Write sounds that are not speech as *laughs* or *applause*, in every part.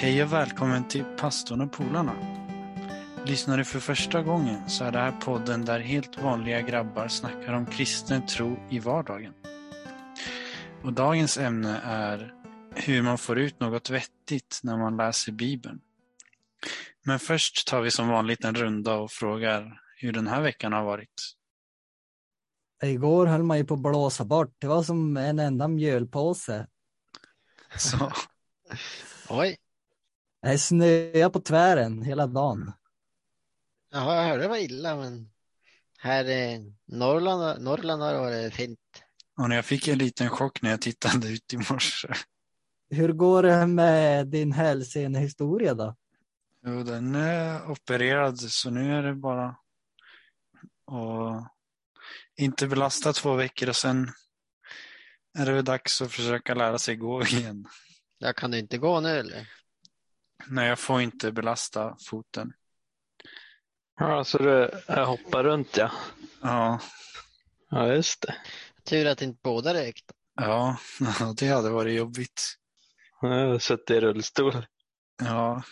Hej och välkommen till Pastorn och Polarna. Lyssnar du för första gången så är det här podden där helt vanliga grabbar snackar om kristen tro i vardagen. Och dagens ämne är hur man får ut något vettigt när man läser Bibeln. Men först tar vi som vanligt en runda och frågar hur den här veckan har varit. Igår höll man ju på att blåsa bort. Det var som en enda mjölpåse. Så, *laughs* Oj, Det snöade på tvären hela dagen. Jaha, jag hörde det var illa men här i Norrland, Norrland har det varit fint. och när jag fick en liten chock när jag tittade ut i morse. Hur går det med din hälsenehistoria då? Jo, den är opererad så nu är det bara att inte belasta två veckor och sen är det väl dags att försöka lära sig gå igen. Jag kan du inte gå nu eller? Nej, jag får inte belasta foten. Ja, så du jag hoppar runt ja. Ja, Ja, just det. Tur att inte båda rökt. ja, *laughs* det hade varit jobbigt. Jag har suttit i rullstol. Ja,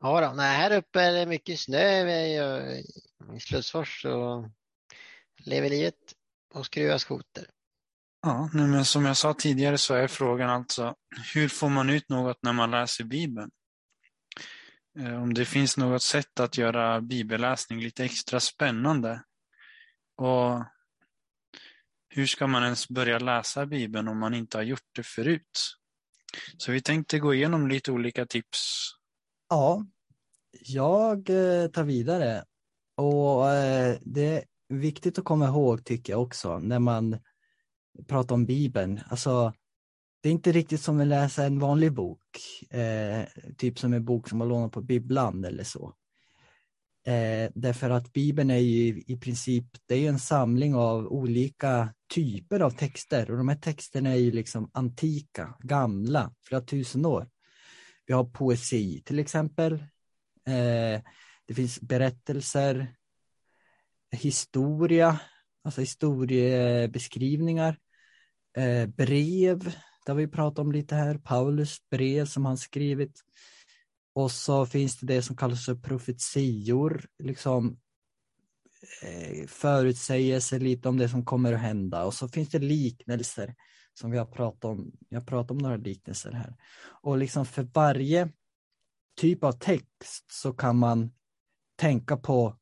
Ja då, nej här uppe är det mycket snö vi är ju i Slussfors och lever livet och skruvar skoter. ja men som jag sa tidigare så är frågan alltså hur får man ut något när man läser Bibeln? Eh, om det finns något sätt att göra bibelläsning lite extra spännande. Och hur ska man ens börja läsa Bibeln om man inte har gjort det förut? Så vi tänkte gå igenom lite olika tips. Ja, jag eh, tar vidare. Och eh, det är viktigt att komma ihåg tycker jag också när man pratar om Bibeln. Alltså, det är inte riktigt som att läsa en vanlig bok. Eh, typ som en bok som man lånar på bibblan eller så. Eh, därför att Bibeln är ju i princip det är ju en samling av olika typer av texter och de här texterna är ju liksom antika, gamla, flera tusen år. Vi har poesi till exempel. Eh, det finns berättelser, historia, alltså historiebeskrivningar, eh, brev, det har vi pratat om lite här, Paulus brev som han skrivit. Och så finns det det som kallas för profetior, liksom eh, förutsägelser lite om det som kommer att hända. Och så finns det liknelser som vi har pratat om. Jag pratar pratat om några liknelser här. Och liksom för varje typ av text så kan man tänka på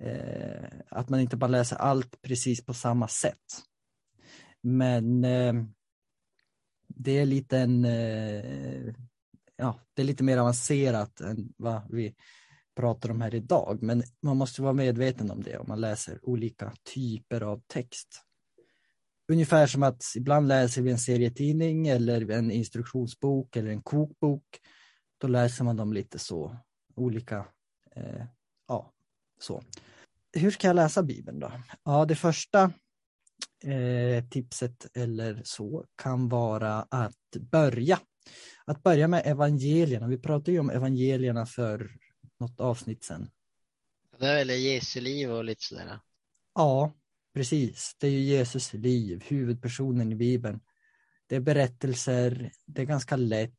eh, att man inte bara läser allt precis på samma sätt. Men eh, det är lite en, eh, ja, det är lite mer avancerat än vad vi pratar om här idag. Men man måste vara medveten om det om man läser olika typer av text. Ungefär som att ibland läser vi en serietidning eller en instruktionsbok eller en kokbok. Då läser man dem lite så, olika, eh, ja, så. Hur ska jag läsa Bibeln då? Ja, det första eh, tipset eller så kan vara att börja. Att börja med evangelierna. Vi pratade ju om evangelierna för något avsnitt sedan. Det är väl Jesu liv och lite sådär. Ja, precis. Det är ju Jesus liv, huvudpersonen i Bibeln. Det är berättelser, det är ganska lätt,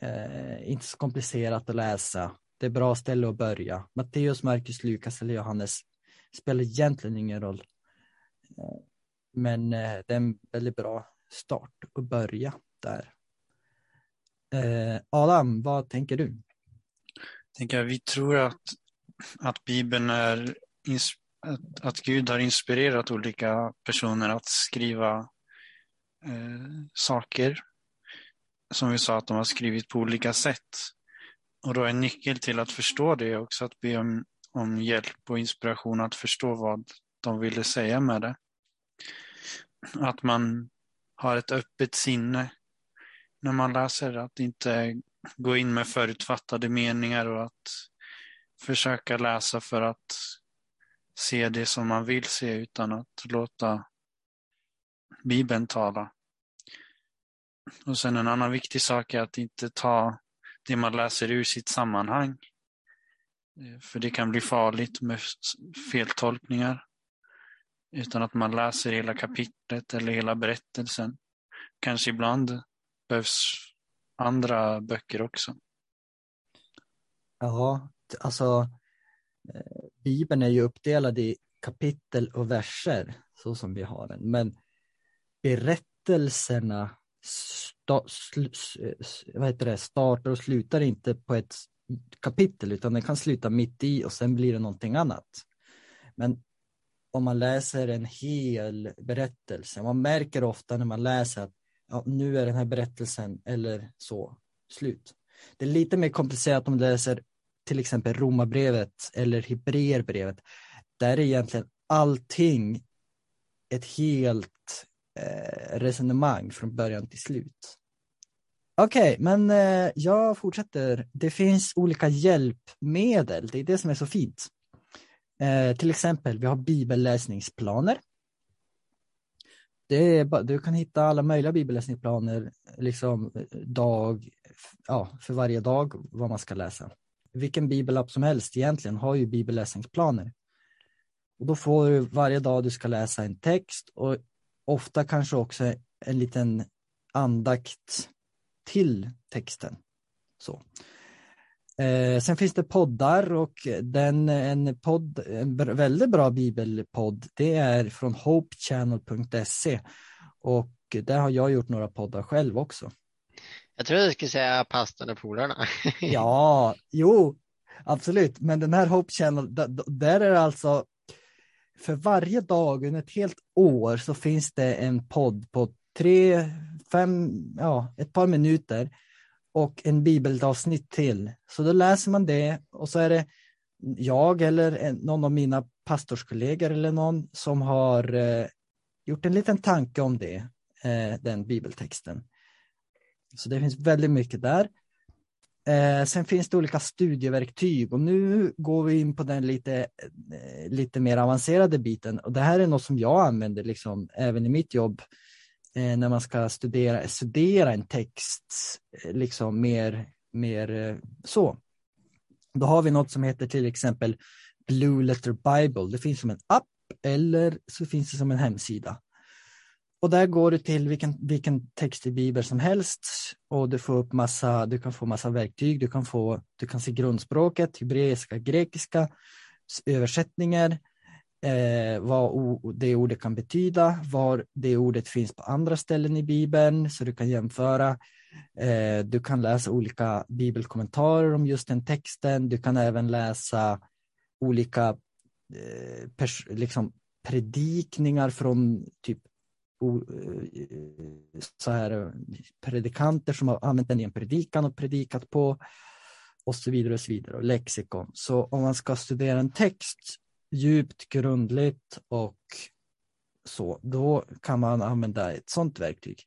eh, inte så komplicerat att läsa. Det är bra ställe att börja. Matteus, Markus, Lukas eller Johannes spelar egentligen ingen roll. Men eh, det är en väldigt bra start att börja där. Eh, Adam, vad tänker du? tänker jag, vi tror att, att Bibeln är att, att Gud har inspirerat olika personer att skriva eh, saker. Som vi sa, att de har skrivit på olika sätt. Och då är en nyckel till att förstå det också att be om, om hjälp och inspiration att förstå vad de ville säga med det. Att man har ett öppet sinne när man läser, att inte gå in med förutfattade meningar och att försöka läsa för att se det som man vill se utan att låta Bibeln tala. Och sen en annan viktig sak är att inte ta det man läser ur sitt sammanhang. Eh, för det kan bli farligt med feltolkningar. Utan att man läser hela kapitlet eller hela berättelsen. Kanske ibland behövs andra böcker också. Ja, alltså eh, Bibeln är ju uppdelad i kapitel och verser så som vi har den. Men berättelserna sta, sl, vad heter det, startar och slutar inte på ett kapitel utan den kan sluta mitt i och sen blir det någonting annat. Men om man läser en hel berättelse, man märker ofta när man läser att ja, nu är den här berättelsen eller så slut. Det är lite mer komplicerat om man läser till exempel Romarbrevet eller Hebreerbrevet. Där är egentligen allting ett helt eh, resonemang från början till slut. Okej, okay, men eh, jag fortsätter. Det finns olika hjälpmedel, det är det som är så fint. Eh, till exempel, vi har bibelläsningsplaner. Det är, du kan hitta alla möjliga bibelläsningsplaner, liksom dag, ja, för varje dag vad man ska läsa. Vilken bibelapp som helst egentligen har ju bibelläsningsplaner. Och då får du varje dag du ska läsa en text och ofta kanske också en liten andakt till texten. Så. Eh, sen finns det poddar och den, en, podd, en väldigt bra bibelpodd det är från hopechannel.se och där har jag gjort några poddar själv också. Jag tror du skulle säga pastorn och polarna. *laughs* ja, jo, absolut. Men den här Hope Channel, där är det alltså för varje dag under ett helt år så finns det en podd på tre, fem, ja, ett par minuter och en bibelavsnitt till. Så då läser man det och så är det jag eller någon av mina pastorskollegor eller någon som har eh, gjort en liten tanke om det, eh, den bibeltexten. Så det finns väldigt mycket där. Eh, sen finns det olika studieverktyg och nu går vi in på den lite, eh, lite mer avancerade biten och det här är något som jag använder liksom även i mitt jobb Eh, när man ska studera, studera en text eh, liksom mer, mer eh, så. Då har vi något som heter till exempel Blue Letter Bible. Det finns som en app eller så finns det som en hemsida. Och där går du till vilken, vilken text i Bibeln som helst och du får upp massa, du kan få massa verktyg, du kan få, du kan se grundspråket, hebreiska, grekiska, översättningar, eh, vad det ordet kan betyda, var det ordet finns på andra ställen i Bibeln, så du kan jämföra. Eh, du kan läsa olika bibelkommentarer om just den texten. Du kan även läsa olika eh, liksom predikningar från typ eh, så här predikanter som har använt den i en predikan och predikat på och så vidare och så vidare och lexikon. Så om man ska studera en text djupt, grundligt och så, då kan man använda ett sådant verktyg.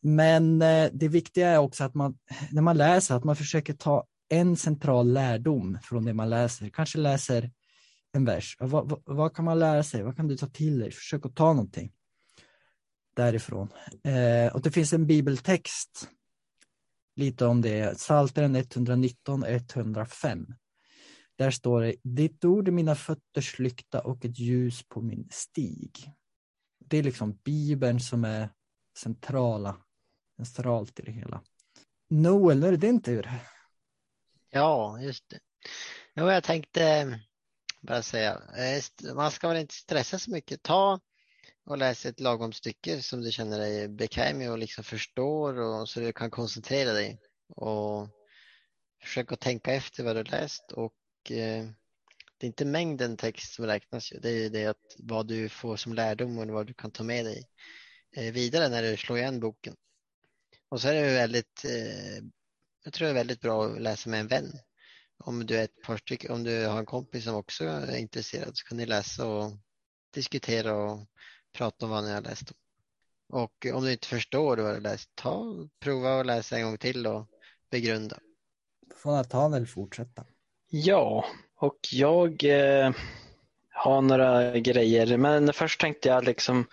Men eh, det viktiga är också att man, när man läser, att man försöker ta en central lärdom från det man läser. Kanske läser en vers. Vad, vad, vad, kan man lära sig? Vad kan du ta till dig? Försök att ta någonting därifrån. Eh, och det finns en bibeltext lite om det. Psaltaren 119 105. Där står det, ditt ord är mina fötters lykta och ett ljus på min stig. Det är liksom Bibeln som är centrala, centralt i det hela. Noel, nu är det din tur. Ja, just det. Jo, jag tänkte eh, bara säga, eh, man ska väl inte stressa så mycket. Ta och läs ett lagom stycke som du känner dig bekväm med och liksom förstår och så du kan koncentrera dig. Och försök att tänka efter vad du läst och Eh, det är inte mängden text som räknas. Det är det att vad du får som lärdom och vad du kan ta med dig eh, vidare när du slår igen boken. Och så är det väldigt, eh, jag tror det är väldigt bra att läsa med en vän. Om du är ett par stycken, om du har en kompis som också är intresserad så kan ni läsa och diskutera och prata om vad ni har läst. Och om du inte förstår vad du har läst, ta, prova att läsa en gång till och begrunda. Får Nathaniel fortsätta. Ja, och jag eh, har några grejer, men först tänkte jag liksom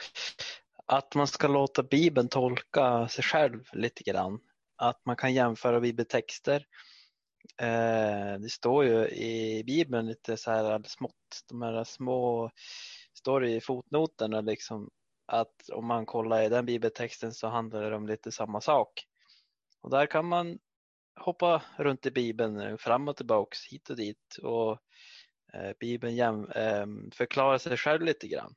att man ska låta Bibeln tolka sig själv lite grann. Att man kan jämföra bibeltexter. Eh, det står ju i Bibeln lite så här smått, de här små, står i fotnoterna liksom att om man kollar i den bibeltexten så handlar det om lite samma sak. Och där kan man hoppa runt i Bibeln eh, fram och tillbaks, hit och dit och eh, Bibeln jäm, ehm, förklarar sig själv lite grann.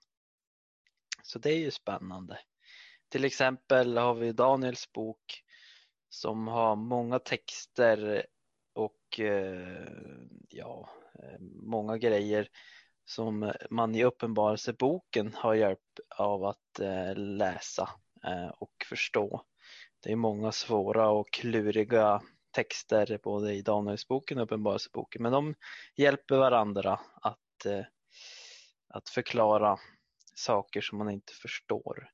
Så det är ju spännande. Till exempel har vi Daniels bok som har många texter och eh, ja, många grejer som man i Uppenbarelseboken har hjälp av att läsa och förstå. Det är många svåra och kluriga texter både i Danielsboken och Uppenbarelseboken men de hjälper varandra att, eh, att förklara saker som man inte förstår.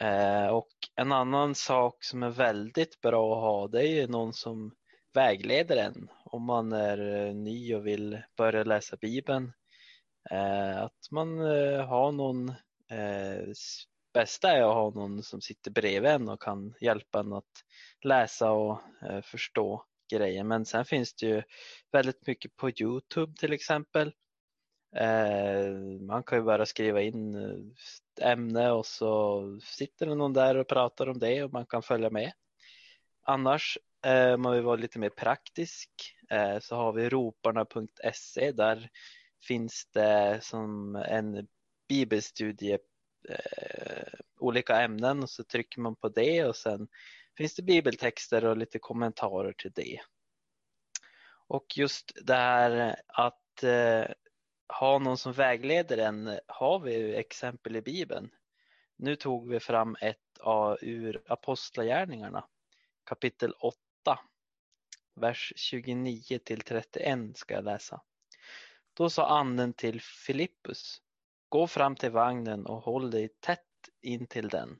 Eh, och en annan sak som är väldigt bra att ha det är ju någon som vägleder en om man är eh, ny och vill börja läsa Bibeln. Att man har någon, bästa är att ha någon som sitter bredvid en och kan hjälpa en att läsa och eh, förstå grejer. Men sen finns det ju väldigt mycket på Youtube till exempel. Eh, man kan ju bara skriva in eh, ämne och så sitter det någon där och pratar om det och man kan följa med. Annars om man vill vara lite mer praktisk så har vi roparna.se. Där finns det som en bibelstudie eh, olika ämnen och så trycker man på det och sen finns det bibeltexter och lite kommentarer till det. Och just det här att eh, ha någon som vägleder en har vi exempel i Bibeln. Nu tog vi fram ett ur Apostlagärningarna kapitel 8 vers 29 till 31 ska jag läsa. Då sa anden till Filippus, gå fram till vagnen och håll dig tätt in till den.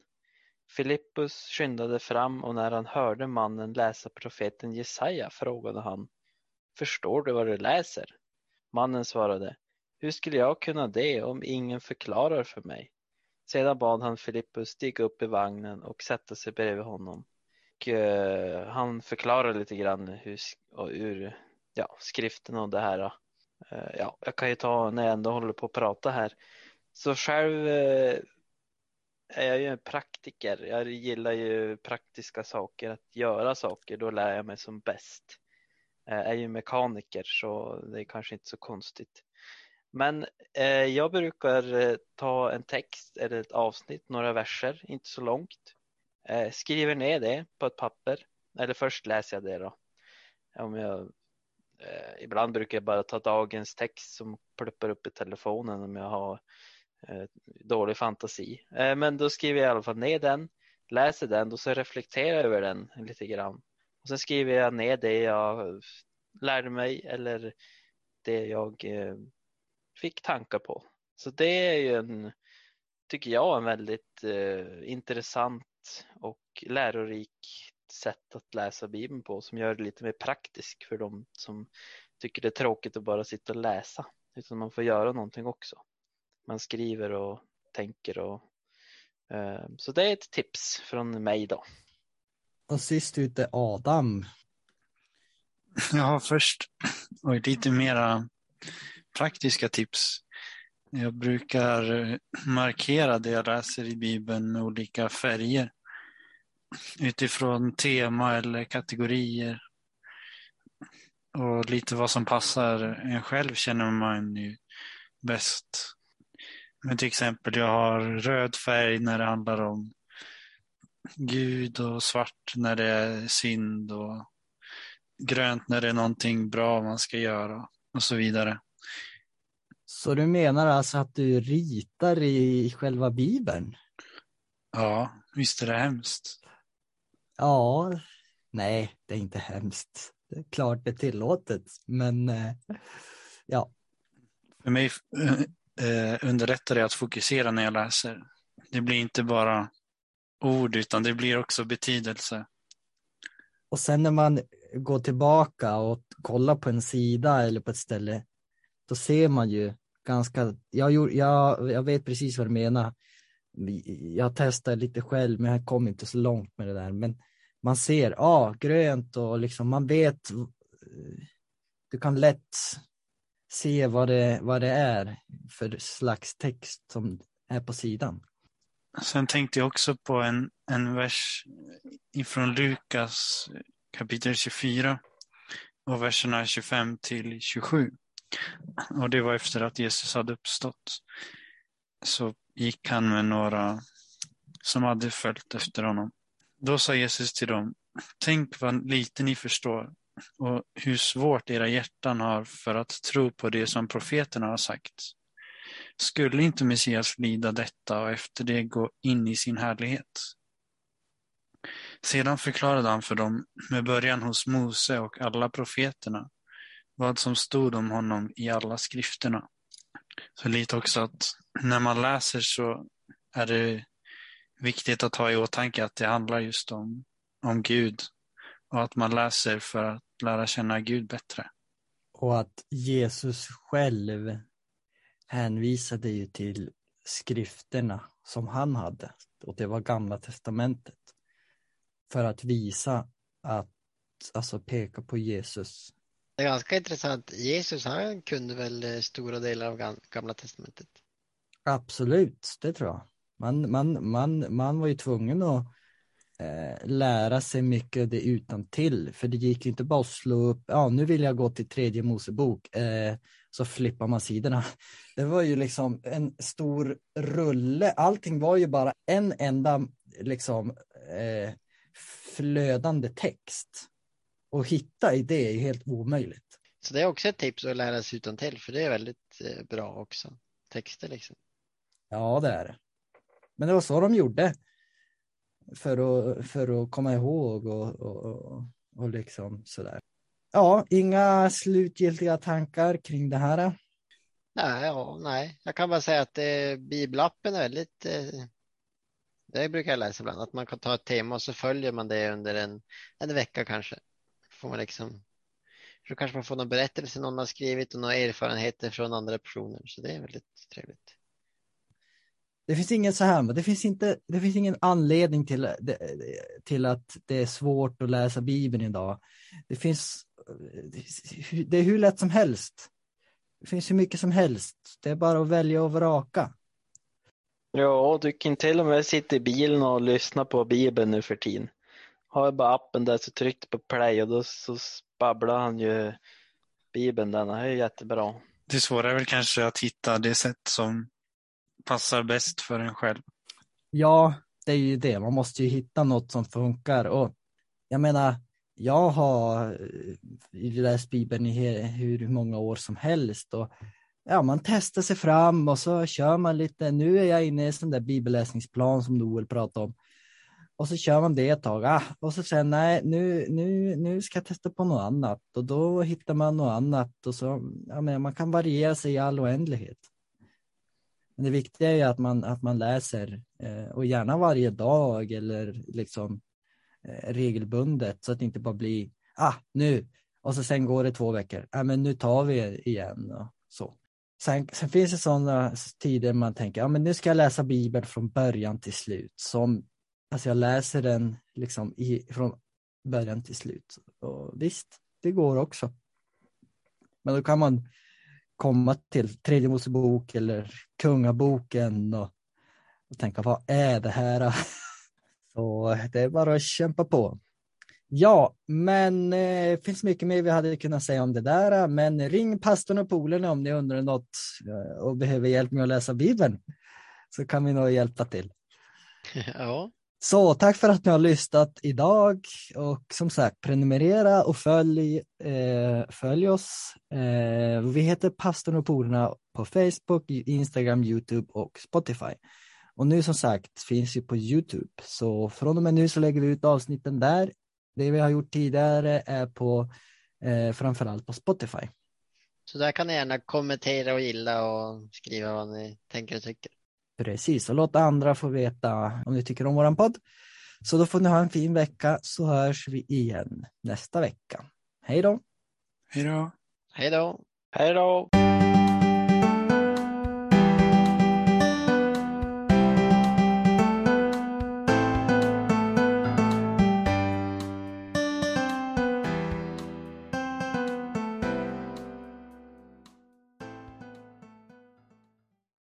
Filippus skyndade fram och när han hörde mannen läsa profeten Jesaja frågade han, förstår du vad du läser? Mannen svarade, hur skulle jag kunna det om ingen förklarar för mig? Sedan bad han Filippus stiga upp i vagnen och sätta sig bredvid honom uh, han förklarar lite grann hur, ur ja, skriften och det här. Uh, ja, jag kan ju ta när jag ändå håller på att prata här. Så själv uh, är jag ju en praktiker. Jag gillar ju praktiska saker, att göra saker. Då lär jag mig som bäst. Jag är ju mekaniker så det är kanske inte så konstigt. Men jag brukar ta en text eller ett avsnitt, några verser, inte så långt. Skriver ner det på ett papper. Eller först läser jag det då. Om jag, eh, ibland brukar jag bara ta dagens text som pluppar upp i telefonen om jag har eh, dålig fantasi. Eh, men då skriver jag i alla fall ner den, läser den och så reflekterar jag över den lite grann. Och sen skriver jag ner det jag lärde mig eller det jag eh, fick tankar på. Så det är ju en, tycker jag, en väldigt eh, intressant och lärorik sätt att läsa Bibeln på som gör det lite mer praktiskt för de som tycker det är tråkigt att bara sitta och läsa. Utan man får göra någonting också. Man skriver och tänker och eh, så det är ett tips från mig då. Och sist ut är Adam. Ja, först och lite mera praktiska tips. Jag brukar markera det jag läser i Bibeln med olika färger utifrån tema eller kategorier. Och lite vad som passar en själv känner man ju bäst. Men till exempel jag har röd färg när det handlar om Gud och svart när det är synd och grönt när det är någonting bra man ska göra och så vidare. Så du menar alltså att du ritar i själva Bibeln? Ja, visst är det hemskt. Ja, nej, det är inte hemskt. Det är klart det är tillåtet, men eh, ja. För mig eh, underlättar det att fokusera när jag läser. Det blir inte bara ord, utan det blir också betydelse. Och sen när man går tillbaka och kollar på en sida eller på ett ställe, då ser man ju ganska, jag, jag, jag vet precis vad du menar. Jag testade lite själv, men jag kom inte så långt med det där. Men man ser, ja, ah, grönt och liksom man vet. Eh, du kan lätt se vad det, vad det är för slags text som är på sidan. Sen tänkte jag också på en, en vers ifrån Lukas kapitel 24 och verserna 25 till 27. Och det var efter att Jesus hade uppstått. Så gick han med några som hade följt efter honom. Då sa Jesus till dem, tänk vad lite ni förstår och hur svårt era hjärtan har för att tro på det som profeterna har sagt. Skulle inte Messias lida detta och efter det gå in i sin härlighet? Sedan förklarade han för dem, med början hos Mose och alla profeterna, vad som stod om honom i alla skrifterna. Så lite också att när man läser så är det viktigt att ha i åtanke att det handlar just om, om Gud och att man läser för att lära känna Gud bättre. Och att Jesus själv hänvisade ju till skrifterna som han hade och det var gamla testamentet för att visa att, alltså peka på Jesus. Det är ganska intressant. Jesus han kunde väl eh, stora delar av gamla testamentet? Absolut, det tror jag. Man, man, man, man var ju tvungen att eh, lära sig mycket av det utan till för det gick ju inte bara att slå upp, ja nu vill jag gå till tredje Mosebok, eh, så flippar man sidorna. *laughs* Det var ju liksom en stor rulle, allting var ju bara en enda liksom eh, flödande text. Och hitta i det är helt omöjligt. Så det är också ett tips att lära sig utan till för det är väldigt eh, bra också. Texter liksom. Ja, det är det. Men det var så de gjorde. För att, för att komma ihåg och, och, och, och liksom sådär. Ja, inga slutgiltiga tankar kring det här? Nej, ja, nej. jag kan bara säga att eh, bibelappen är väldigt eh, det brukar jag läsa ibland, att man kan ta ett tema och så följer man det under en, en vecka kanske. Får man liksom, så kanske man får någon berättelse någon har skrivit och några erfarenheter från andra personer. Så det är väldigt trevligt. Det finns ingen så här, det finns, inte, det finns ingen anledning till, till att det är svårt att läsa Bibeln idag. Det finns, det är hur lätt som helst. Det finns hur mycket som helst. Det är bara att välja och vraka. Ja, du kan till och med sitta i bilen och lyssna på Bibeln nu för tiden. Har jag bara appen där så tryckt på play och då så babblar han ju Bibeln den. Är jättebra. Det svåra är väl kanske att hitta det sätt som passar bäst för en själv. Ja, det är ju det. Man måste ju hitta något som funkar och jag menar, jag har eh, läst Bibeln i hur många år som helst och ja, man testar sig fram och så kör man lite. Nu är jag inne i en sån där bibelläsningsplan som Noel pratade om. Och så kör man det ett tag. Ah, och så sen nej, nu, nu, nu ska jag testa på något annat. Och då hittar man något annat. Och så, ja, men man kan variera sig i all oändlighet. Men det viktiga är att man, att man läser eh, och gärna varje dag eller liksom eh, regelbundet så att det inte bara blir ah, nu och så sen går det två veckor. Ah, men nu tar vi igen och så. Sen, sen, finns det sådana tider man tänker, ja men nu ska jag läsa Bibeln från början till slut. Som, alltså jag läser den liksom i, från början till slut. Och visst, det går också. Men då kan man komma till Tredje Mosebok eller Kungaboken och, och tänka, vad är det här? *laughs* Så det är bara att kämpa på. Ja, men eh, det eh, finns mycket mer vi hade kunnat säga om det där. Men ring pastorn och polerna om ni undrar något eh, och behöver hjälp med att läsa Bibeln. Så kan vi nog hjälpa till. *laughs* Ja. Så tack för att ni har lyssnat idag och som sagt prenumerera och följ, eh, följ oss. Eh, vi heter Pastorn och polerna på Facebook, Instagram, Youtube och Spotify. Och nu som sagt finns vi på Youtube, så från och med nu så lägger vi ut avsnitten där det vi har gjort tidigare är på eh, framförallt på Spotify. Så där kan ni gärna kommentera och gilla och skriva vad ni tänker och tycker. Precis, och låt andra få veta om ni tycker om våran podd. Så då får ni ha en fin vecka så hörs vi igen nästa vecka. Hej då! Hej då! Hej då! Hej då!